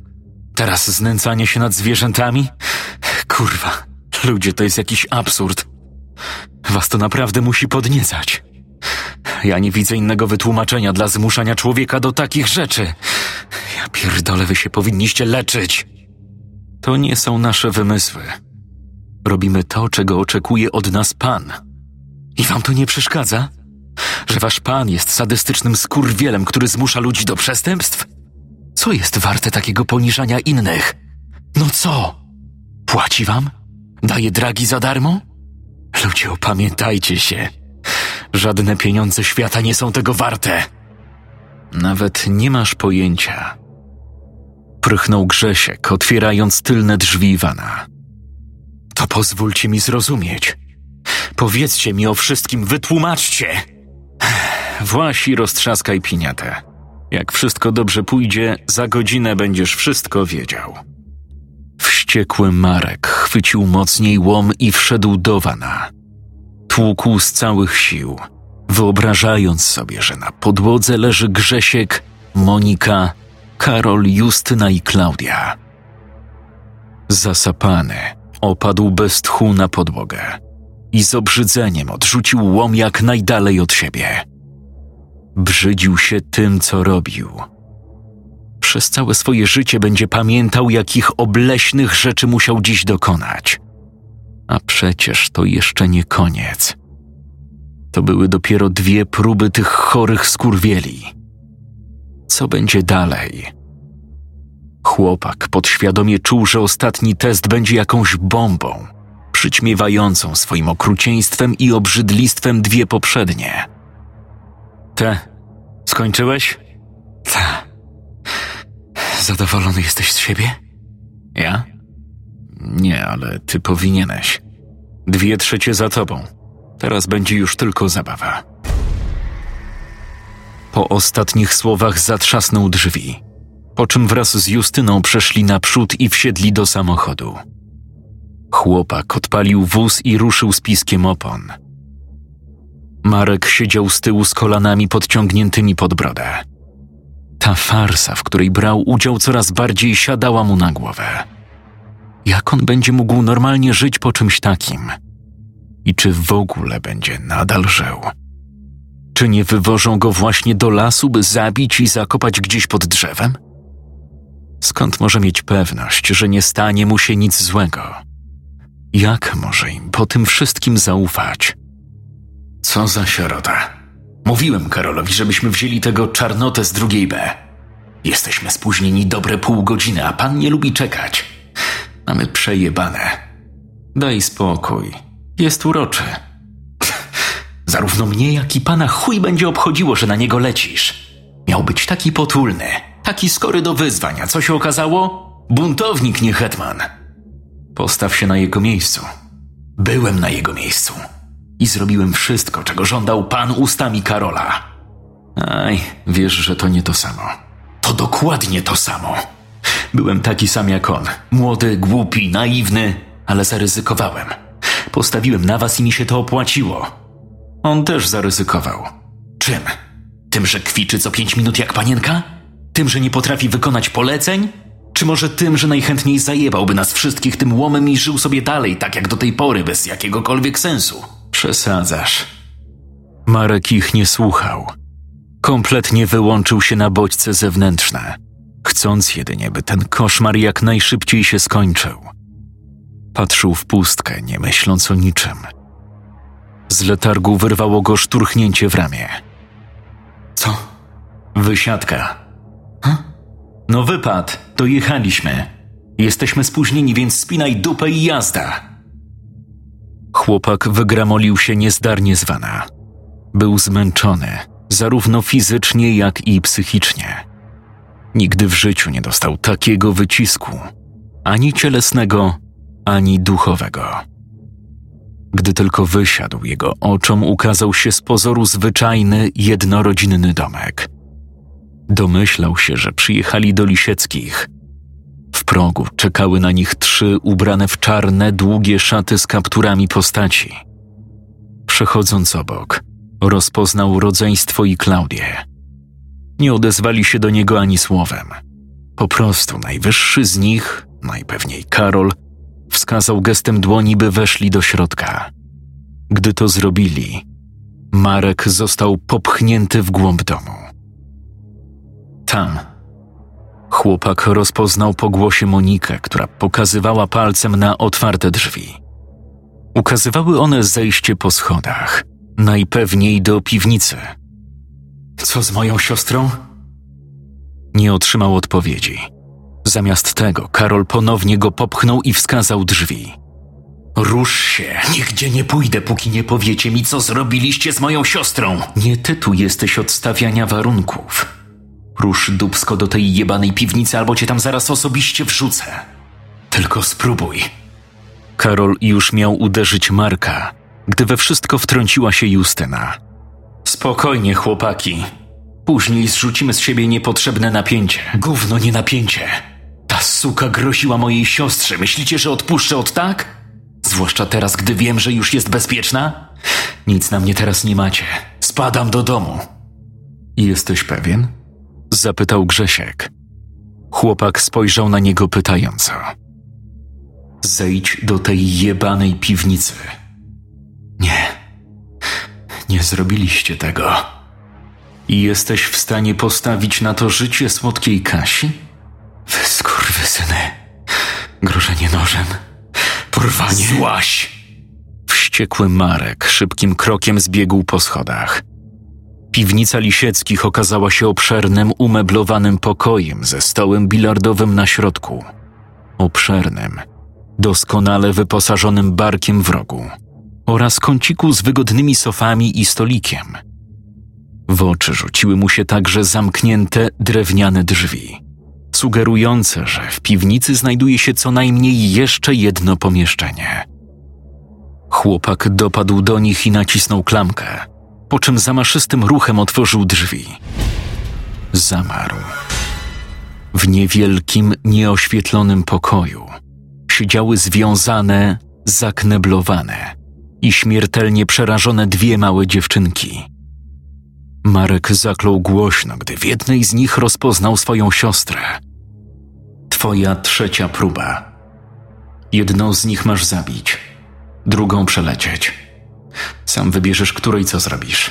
Teraz znęcanie się nad zwierzętami? Kurwa, ludzie, to jest jakiś absurd. Was to naprawdę musi podniecać. Ja nie widzę innego wytłumaczenia dla zmuszania człowieka do takich rzeczy. Ja pierdolę, wy się powinniście leczyć. To nie są nasze wymysły. Robimy to, czego oczekuje od nas Pan. I wam to nie przeszkadza? Że wasz Pan jest sadystycznym skurwielem, który zmusza ludzi do przestępstw? Co jest warte takiego poniżania innych? No co? Płaci wam? Daje dragi za darmo? Ludzie, opamiętajcie się. Żadne pieniądze świata nie są tego warte. Nawet nie masz pojęcia. Prychnął Grzesiek, otwierając tylne drzwi Iwana. To pozwólcie mi zrozumieć. Powiedzcie mi o wszystkim, wytłumaczcie. Właś i roztrzaskaj piniatę. Jak wszystko dobrze pójdzie, za godzinę będziesz wszystko wiedział. Wściekły Marek chwycił mocniej łom i wszedł do wana. Tłukł z całych sił, wyobrażając sobie, że na podłodze leży Grzesiek, Monika, Karol, Justyna i Klaudia. Zasapany, opadł bez tchu na podłogę i z obrzydzeniem odrzucił łom jak najdalej od siebie. Brzydził się tym, co robił. Przez całe swoje życie będzie pamiętał, jakich obleśnych rzeczy musiał dziś dokonać. A przecież to jeszcze nie koniec. To były dopiero dwie próby tych chorych skurwieli. Co będzie dalej? Chłopak podświadomie czuł, że ostatni test będzie jakąś bombą, przyćmiewającą swoim okrucieństwem i obrzydlistwem dwie poprzednie. Te, skończyłeś? Ta. Zadowolony jesteś z siebie? Ja? Nie, ale ty powinieneś. Dwie trzecie za tobą. Teraz będzie już tylko zabawa. Po ostatnich słowach zatrzasnął drzwi, po czym wraz z Justyną przeszli naprzód i wsiedli do samochodu. Chłopak odpalił wóz i ruszył z piskiem opon. Marek siedział z tyłu z kolanami podciągniętymi pod brodę. Ta farsa, w której brał udział, coraz bardziej siadała mu na głowę. Jak on będzie mógł normalnie żyć po czymś takim? I czy w ogóle będzie nadal żył? Czy nie wywożą go właśnie do lasu, by zabić i zakopać gdzieś pod drzewem? Skąd może mieć pewność, że nie stanie mu się nic złego? Jak może im po tym wszystkim zaufać? Co za sierota. Mówiłem Karolowi, żebyśmy wzięli tego czarnotę z drugiej B. Jesteśmy spóźnieni dobre pół godziny, a pan nie lubi czekać. Mamy przejebane. Daj spokój. Jest uroczy. Zarówno mnie, jak i pana chuj będzie obchodziło, że na niego lecisz. Miał być taki potulny, taki skory do wyzwań, a co się okazało? Buntownik, nie hetman. Postaw się na jego miejscu. Byłem na jego miejscu i zrobiłem wszystko, czego żądał pan ustami Karola. Aj, wiesz, że to nie to samo. To dokładnie to samo. Byłem taki sam jak on. Młody, głupi, naiwny, ale zaryzykowałem. Postawiłem na was i mi się to opłaciło. On też zaryzykował. Czym? Tym, że kwiczy co pięć minut jak panienka? Tym, że nie potrafi wykonać poleceń? Czy może tym, że najchętniej zajebałby nas wszystkich tym łomem i żył sobie dalej, tak jak do tej pory, bez jakiegokolwiek sensu? Przesadzasz. Marek ich nie słuchał. Kompletnie wyłączył się na bodźce zewnętrzne, chcąc jedynie, by ten koszmar jak najszybciej się skończył. Patrzył w pustkę, nie myśląc o niczym. Z letargu wyrwało go szturchnięcie w ramię. Co? Wysiadka. No wypad, dojechaliśmy. Jesteśmy spóźnieni, więc spinaj dupę i jazda. Chłopak wygramolił się niezdarnie zwana. Był zmęczony, zarówno fizycznie, jak i psychicznie. Nigdy w życiu nie dostał takiego wycisku, ani cielesnego, ani duchowego. Gdy tylko wysiadł, jego oczom ukazał się z pozoru zwyczajny, jednorodzinny domek. Domyślał się, że przyjechali do Lisieckich. W progu czekały na nich trzy ubrane w czarne, długie szaty z kapturami postaci. Przechodząc obok, rozpoznał rodzeństwo i Klaudię. Nie odezwali się do niego ani słowem. Po prostu najwyższy z nich, najpewniej Karol, wskazał gestem dłoni, by weszli do środka. Gdy to zrobili, Marek został popchnięty w głąb domu. Tam. Chłopak rozpoznał po głosie Monikę, która pokazywała palcem na otwarte drzwi. Ukazywały one zejście po schodach, najpewniej do piwnicy. Co z moją siostrą? Nie otrzymał odpowiedzi. Zamiast tego Karol ponownie go popchnął i wskazał drzwi. Rusz się, nigdzie nie pójdę, póki nie powiecie mi, co zrobiliście z moją siostrą. Nie ty tu jesteś od stawiania warunków. Rusz dubsko do tej jebanej piwnicy, albo cię tam zaraz osobiście wrzucę. Tylko spróbuj. Karol już miał uderzyć Marka, gdy we wszystko wtrąciła się Justyna. Spokojnie, chłopaki. Później zrzucimy z siebie niepotrzebne napięcie. Gówno nie napięcie. Ta suka groziła mojej siostrze. Myślicie, że odpuszczę od tak? Zwłaszcza teraz, gdy wiem, że już jest bezpieczna? Nic na mnie teraz nie macie. Spadam do domu. Jesteś pewien? Zapytał Grzesiek. Chłopak spojrzał na niego pytająco. Zejdź do tej jebanej piwnicy. Nie. Nie zrobiliście tego. I jesteś w stanie postawić na to życie słodkiej Kasi? Wy skurwysyny. Grożenie nożem. Porwanie. Złaś! Wściekły Marek szybkim krokiem zbiegł po schodach. Piwnica Lisieckich okazała się obszernym, umeblowanym pokojem ze stołem bilardowym na środku. Obszernym, doskonale wyposażonym barkiem w rogu oraz kąciku z wygodnymi sofami i stolikiem. W oczy rzuciły mu się także zamknięte drewniane drzwi, sugerujące, że w piwnicy znajduje się co najmniej jeszcze jedno pomieszczenie. Chłopak dopadł do nich i nacisnął klamkę, po czym zamaszystym ruchem otworzył drzwi. Zamarł. W niewielkim, nieoświetlonym pokoju siedziały związane, zakneblowane i śmiertelnie przerażone dwie małe dziewczynki. Marek zaklął głośno, gdy w jednej z nich rozpoznał swoją siostrę. Twoja trzecia próba. Jedną z nich masz zabić, drugą przelecieć. Sam wybierzesz, której co zrobisz.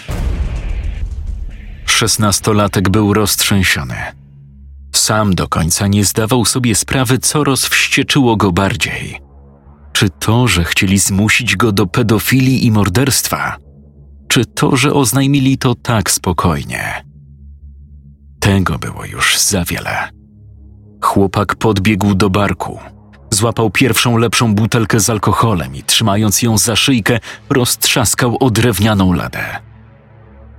Szesnastolatek był roztrzęsiony. Sam do końca nie zdawał sobie sprawy, co rozwścieczyło go bardziej – czy to, że chcieli zmusić go do pedofilii i morderstwa? Czy to, że oznajmili to tak spokojnie? Tego było już za wiele. Chłopak podbiegł do barku. Złapał pierwszą lepszą butelkę z alkoholem i trzymając ją za szyjkę, roztrzaskał o drewnianą ladę.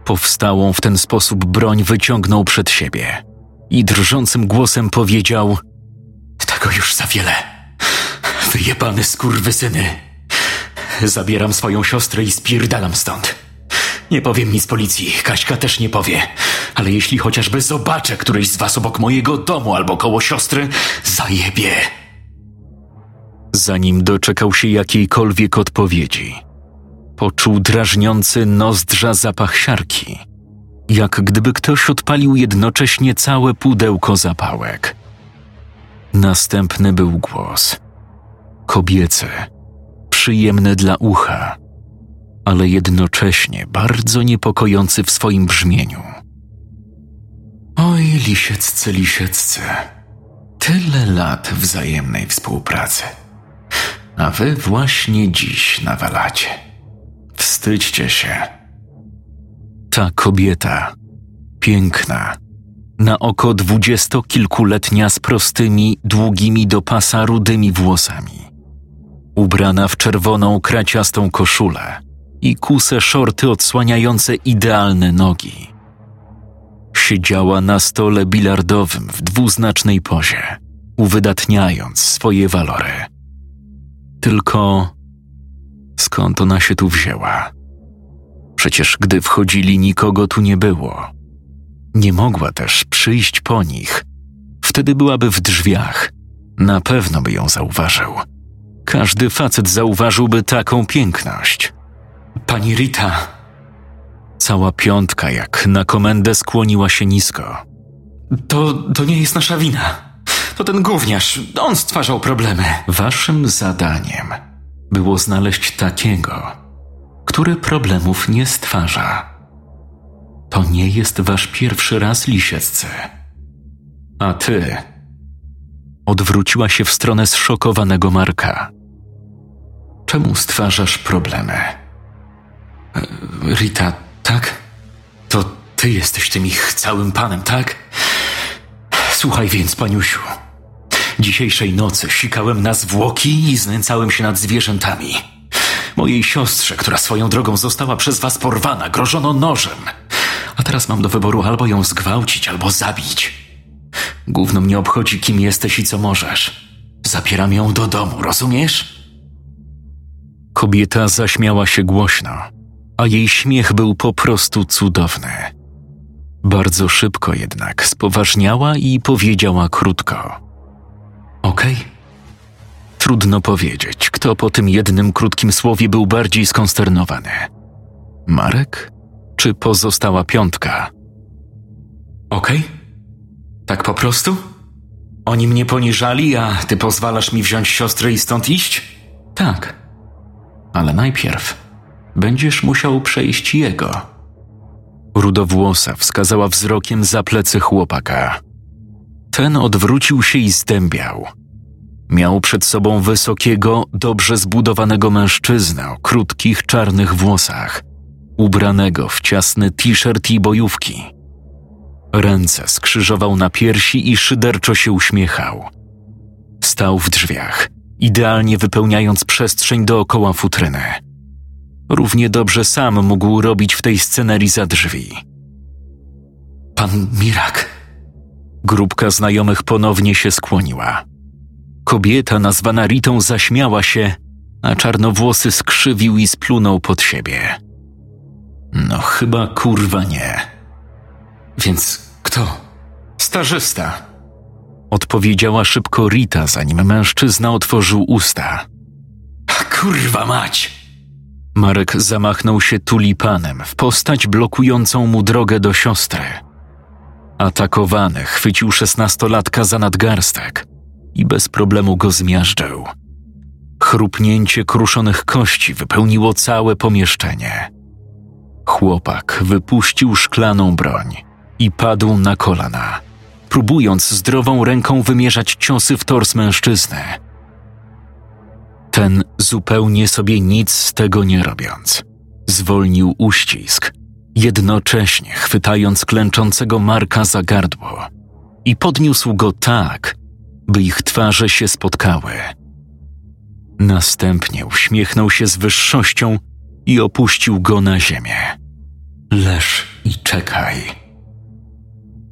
Powstałą w ten sposób broń wyciągnął przed siebie i drżącym głosem powiedział: Tego już za wiele. Wyjebane skurwysyny. Zabieram swoją siostrę i spierdalam stąd. Nie powiem nic policji, Kaśka też nie powie. Ale jeśli chociażby zobaczę któryś z was obok mojego domu albo koło siostry, zajebie. Zanim doczekał się jakiejkolwiek odpowiedzi, poczuł drażniący nozdrza zapach siarki, jak gdyby ktoś odpalił jednocześnie całe pudełko zapałek. Następny był głos – kobiecy, przyjemny dla ucha, ale jednocześnie bardzo niepokojący w swoim brzmieniu. Oj, lisieccy, lisieccy, tyle lat wzajemnej współpracy, a wy właśnie dziś nawalacie. Wstydźcie się. Ta kobieta, piękna, Na oko dwudziestokilkuletnia z prostymi, długimi do pasa rudymi włosami. Ubrana w czerwoną, kraciastą koszulę i kuse szorty odsłaniające idealne nogi. Siedziała na stole bilardowym w dwuznacznej pozie, uwydatniając swoje walory. Tylko skąd ona się tu wzięła? Przecież gdy wchodzili, nikogo tu nie było. Nie mogła też przyjść po nich. Wtedy byłaby w drzwiach. Na pewno by ją zauważył. Każdy facet zauważyłby taką piękność. Pani Rita, Cała piątka, jak na komendę, skłoniła się nisko. to, to nie jest nasza wina. To ten gówniarz, on stwarzał problemy. Waszym zadaniem było znaleźć takiego, który problemów nie stwarza. To nie jest wasz pierwszy raz, lisieccy. A ty. Odwróciła się w stronę zszokowanego Marka. Czemu stwarzasz problemy? Rita, tak? To ty jesteś tym ich całym panem, tak? Słuchaj więc, paniusiu. Dzisiejszej nocy sikałem na zwłoki i znęcałem się nad zwierzętami. Mojej siostrze, która swoją drogą została przez was porwana, grożono nożem. A teraz mam do wyboru albo ją zgwałcić, albo zabić. Gówno mnie obchodzi, kim jesteś i co możesz. Zabieram ją do domu, rozumiesz? Kobieta zaśmiała się głośno, a jej śmiech był po prostu cudowny. Bardzo szybko jednak spoważniała i powiedziała krótko: Okej. Trudno powiedzieć, kto po tym jednym krótkim słowie był bardziej skonsternowany. Marek czy pozostała piątka? Okej? Tak po prostu? Oni mnie poniżali, a ty pozwalasz mi wziąć siostrę i stąd iść? Tak. Ale najpierw będziesz musiał przejść jego. Rudowłosa wskazała wzrokiem za plecy chłopaka. Ten odwrócił się i zdębiał. Miał przed sobą wysokiego, dobrze zbudowanego mężczyznę o krótkich, czarnych włosach, ubranego w ciasny t-shirt i bojówki. Ręce skrzyżował na piersi i szyderczo się uśmiechał. Stał w drzwiach, idealnie wypełniając przestrzeń dookoła futryny. Równie dobrze sam mógł robić w tej scenerii za drzwi. Pan Mirak. Grupka znajomych ponownie się skłoniła. Kobieta nazwana Ritą zaśmiała się, a czarnowłosy skrzywił i splunął pod siebie. No chyba kurwa nie. Więc kto? Starzysta. Odpowiedziała szybko Rita, zanim mężczyzna otworzył usta. Kurwa mać! Marek zamachnął się tulipanem w postać blokującą mu drogę do siostry. Atakowany chwycił szesnastolatka za nadgarstek i bez problemu go zmiażdżył. Chrupnięcie kruszonych kości wypełniło całe pomieszczenie. Chłopak wypuścił szklaną broń i padł na kolana, próbując zdrową ręką wymierzać ciosy w tors mężczyzny. Ten zupełnie sobie nic z tego nie robiąc, zwolnił uścisk, jednocześnie chwytając klęczącego Marka za gardło i podniósł go tak, by ich twarze się spotkały. Następnie uśmiechnął się z wyższością i opuścił go na ziemię. Leż i czekaj.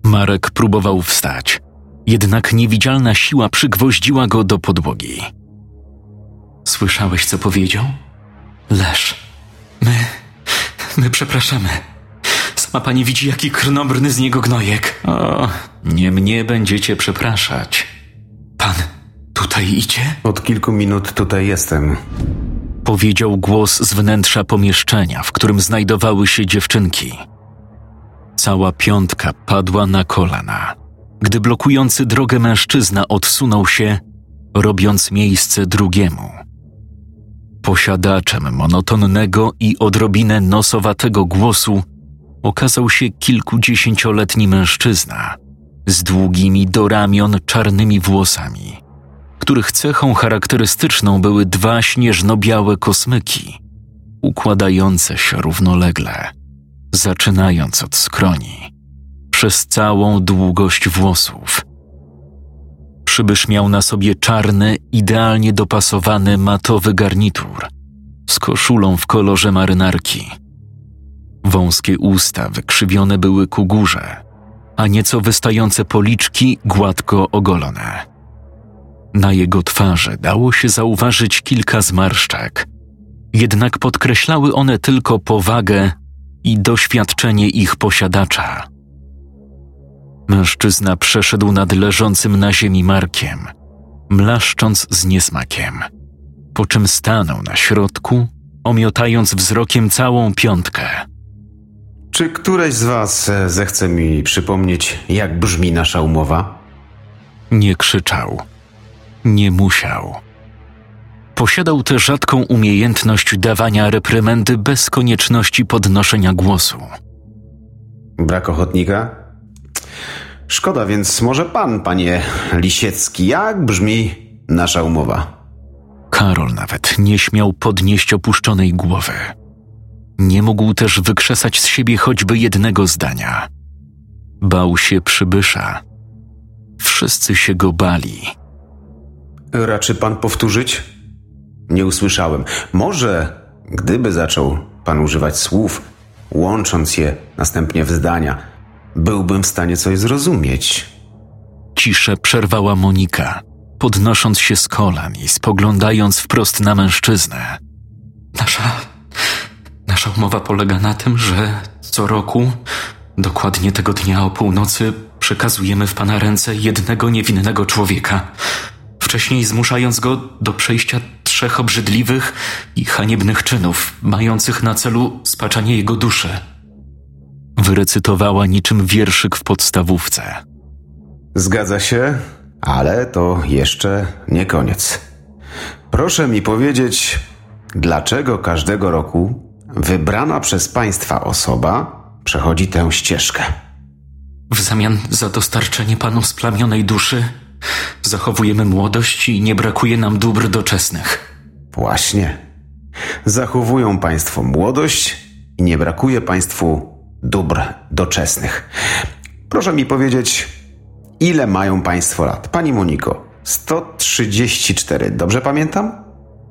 Marek próbował wstać, jednak niewidzialna siła przygwoździła go do podłogi. Słyszałeś, co powiedział? Leż. My. My przepraszamy. Sama pani widzi, jaki krnobrny z niego gnojek. O, nie mnie będziecie przepraszać. Pan tutaj idzie? Od kilku minut tutaj jestem. Powiedział głos z wnętrza pomieszczenia, w którym znajdowały się dziewczynki. Cała piątka padła na kolana, gdy blokujący drogę mężczyzna odsunął się, robiąc miejsce drugiemu. Posiadaczem monotonnego i odrobinę nosowatego głosu okazał się kilkudziesięcioletni mężczyzna z długimi do ramion czarnymi włosami, których cechą charakterystyczną były dwa śnieżno-białe kosmyki, układające się równolegle, zaczynając od skroni, przez całą długość włosów. Przybysz miał na sobie czarny, idealnie dopasowany matowy garnitur z koszulą w kolorze marynarki. Wąskie usta wykrzywione były ku górze, a nieco wystające policzki gładko ogolone. Na jego twarzy dało się zauważyć kilka zmarszczek, jednak podkreślały one tylko powagę i doświadczenie ich posiadacza. Mężczyzna przeszedł nad leżącym na ziemi Markiem, mlaszcząc z niesmakiem, po czym stanął na środku, omiotając wzrokiem całą piątkę. Czy któreś z was e, zechce mi przypomnieć, jak brzmi nasza umowa? Nie krzyczał, nie musiał. Posiadał tę rzadką umiejętność dawania reprymendy bez konieczności podnoszenia głosu. Brak ochotnika? Szkoda, więc może pan, panie Lisiecki, jak brzmi nasza umowa? Karol nawet nie śmiał podnieść opuszczonej głowy. Nie mógł też wykrzesać z siebie choćby jednego zdania. Bał się przybysza. Wszyscy się go bali. Raczy pan powtórzyć? Nie usłyszałem. Może, gdyby zaczął pan używać słów, łącząc je następnie w zdania, byłbym w stanie coś zrozumieć. Ciszę przerwała Monika, podnosząc się z kolan i spoglądając wprost na mężczyznę. Nasza. Nasza umowa polega na tym, że co roku, dokładnie tego dnia o północy, przekazujemy w pana ręce jednego niewinnego człowieka. Wcześniej zmuszając go do przejścia trzech obrzydliwych i haniebnych czynów, mających na celu spaczanie jego duszy. Wyrecytowała niczym wierszyk w podstawówce. Zgadza się, ale to jeszcze nie koniec. Proszę mi powiedzieć, dlaczego każdego roku wybrana przez państwa osoba przechodzi tę ścieżkę? W zamian za dostarczenie panu splamionej duszy zachowujemy młodość i nie brakuje nam dóbr doczesnych. Właśnie. Zachowują państwo młodość i nie brakuje państwu dóbr doczesnych. Proszę mi powiedzieć, ile mają państwo lat? Pani Moniko, 134, dobrze pamiętam?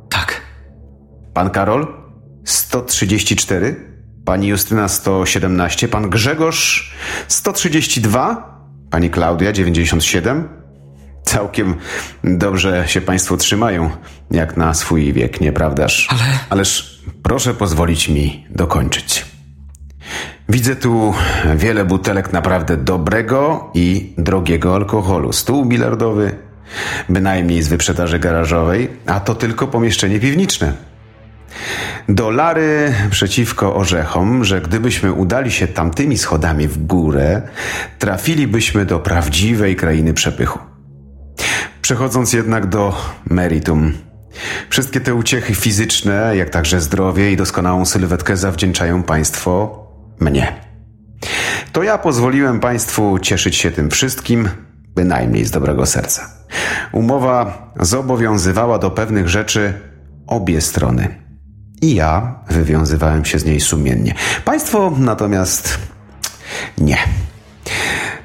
Tak, Pan Karol? 134. Pani Justyna 117. Pan Grzegorz 132. Pani Klaudia 97. Całkiem dobrze się Państwo trzymają, jak na swój wiek, nieprawdaż? Ale- Ależ proszę pozwolić mi dokończyć. Widzę tu wiele butelek naprawdę dobrego i drogiego alkoholu. Stół bilardowy, bynajmniej z wyprzedaży garażowej, a to tylko pomieszczenie piwniczne. Dolary przeciwko orzechom, że gdybyśmy udali się tamtymi schodami w górę, trafilibyśmy do prawdziwej krainy przepychu. Przechodząc jednak do meritum. Wszystkie te uciechy fizyczne, jak także zdrowie i doskonałą sylwetkę zawdzięczają Państwo mnie. To ja pozwoliłem Państwu cieszyć się tym wszystkim, bynajmniej z dobrego serca. Umowa zobowiązywała do pewnych rzeczy obie strony. I ja wywiązywałem się z niej sumiennie. Państwo natomiast nie.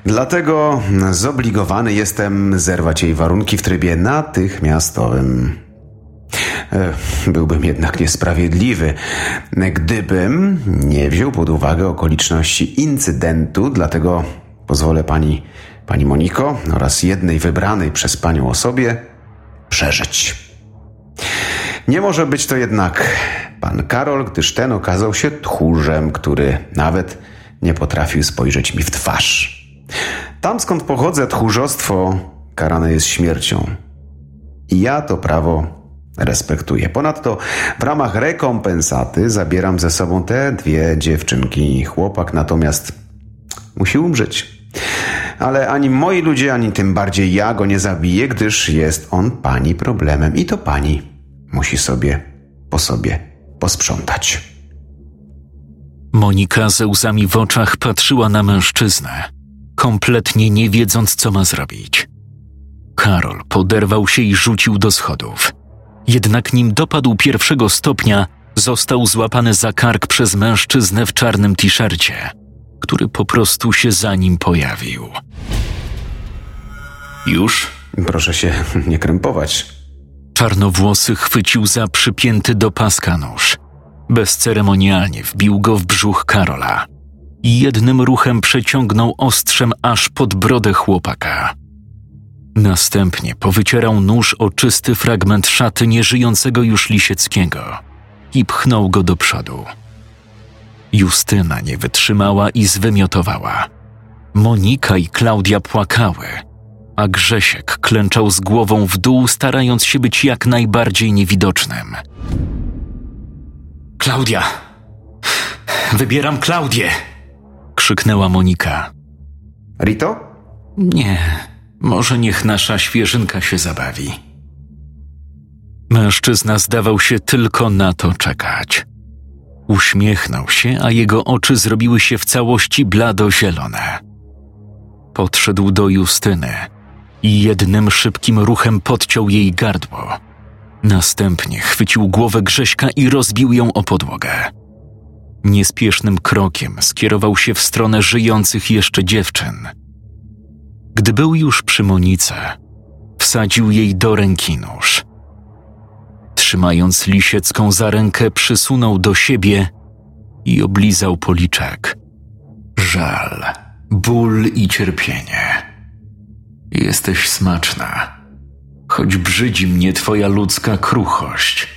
Dlatego zobligowany jestem zerwać jej warunki w trybie natychmiastowym. E, Byłbym jednak niesprawiedliwy, gdybym nie wziął pod uwagę okoliczności incydentu, dlatego pozwolę pani, pani Moniko oraz jednej wybranej przez panią osobie przeżyć. Nie może być to jednak pan Karol, gdyż ten okazał się tchórzem, który nawet nie potrafił spojrzeć mi w twarz. Tam skąd pochodzę, tchórzostwo karane jest śmiercią. I ja to prawo respektuję. Ponadto w ramach rekompensaty zabieram ze sobą te dwie dziewczynki. Chłopak natomiast musi umrzeć. Ale ani moi ludzie, ani tym bardziej ja go nie zabiję, gdyż jest on pani problemem i to pani musi sobie po sobie posprzątać. Monika ze łzami w oczach patrzyła na mężczyznę, kompletnie nie wiedząc, co ma zrobić. Karol poderwał się i rzucił do schodów. Jednak nim dopadł pierwszego stopnia, został złapany za kark przez mężczyznę w czarnym t-shircie. który po prostu się za nim pojawił. Już? Proszę się nie krępować. Czarnowłosy chwycił za przypięty do paska nóż. Bezceremonialnie wbił go w brzuch Karola i jednym ruchem przeciągnął ostrzem aż pod brodę chłopaka. Następnie powycierał nóż o czysty fragment szaty nieżyjącego już Lisieckiego i pchnął go do przodu. Justyna nie wytrzymała i zwymiotowała. Monika i Klaudia płakały, a Grzesiek klęczał z głową w dół, starając się być jak najbardziej niewidocznym. Klaudia! Wybieram Klaudię! krzyknęła Monika. Rito? Nie, może niech nasza świeżynka się zabawi. Mężczyzna zdawał się tylko na to czekać. Uśmiechnął się, a jego oczy zrobiły się w całości blado-zielone. Podszedł do Justyny i jednym szybkim ruchem podciął jej gardło. Następnie chwycił głowę Grześka i rozbił ją o podłogę. Niespiesznym krokiem skierował się w stronę żyjących jeszcze dziewczyn. Gdy był już przy Monice, wsadził jej do ręki nóż. Trzymając Lisiecką za rękę, przysunął do siebie i oblizał policzek. Żal, ból i cierpienie. Jesteś smaczna, choć brzydzi mnie twoja ludzka kruchość.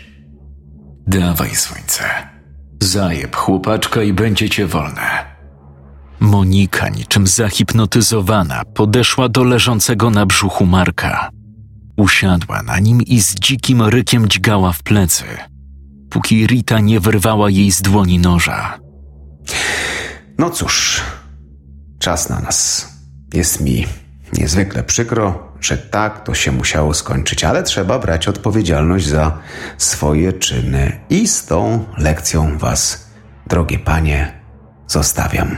Dawaj, słońce. Zajeb chłopaczka i będzie cię wolne. Monika, niczym zahipnotyzowana, podeszła do leżącego na brzuchu Marka. Usiadła na nim i z dzikim rykiem dźgała w plecy, póki Rita nie wyrwała jej z dłoni noża. No cóż, czas na nas. Jest mi niezwykle przykro, że tak to się musiało skończyć, ale trzeba brać odpowiedzialność za swoje czyny i z tą lekcją was, drogie panie, zostawiam.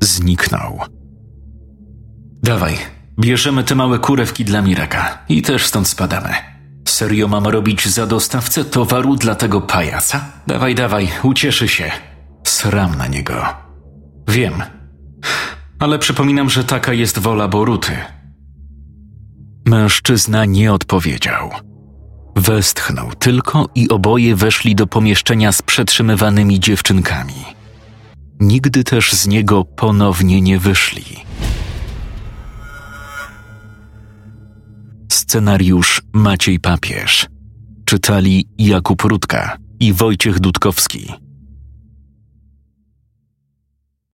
Zniknął. Dawaj, bierzemy te małe kurewki dla Miraka i też stąd spadamy. Serio mam robić za dostawcę towaru dla tego pajaca? Dawaj, dawaj, ucieszy się. Sram na niego. Wiem. Ale przypominam, że taka jest wola Boruty. Mężczyzna nie odpowiedział. Westchnął tylko i oboje weszli do pomieszczenia z przetrzymywanymi dziewczynkami. Nigdy też z niego ponownie nie wyszli. Scenariusz Maciej Papież. Czytali Jakub Rutka i Wojciech Dudkowski.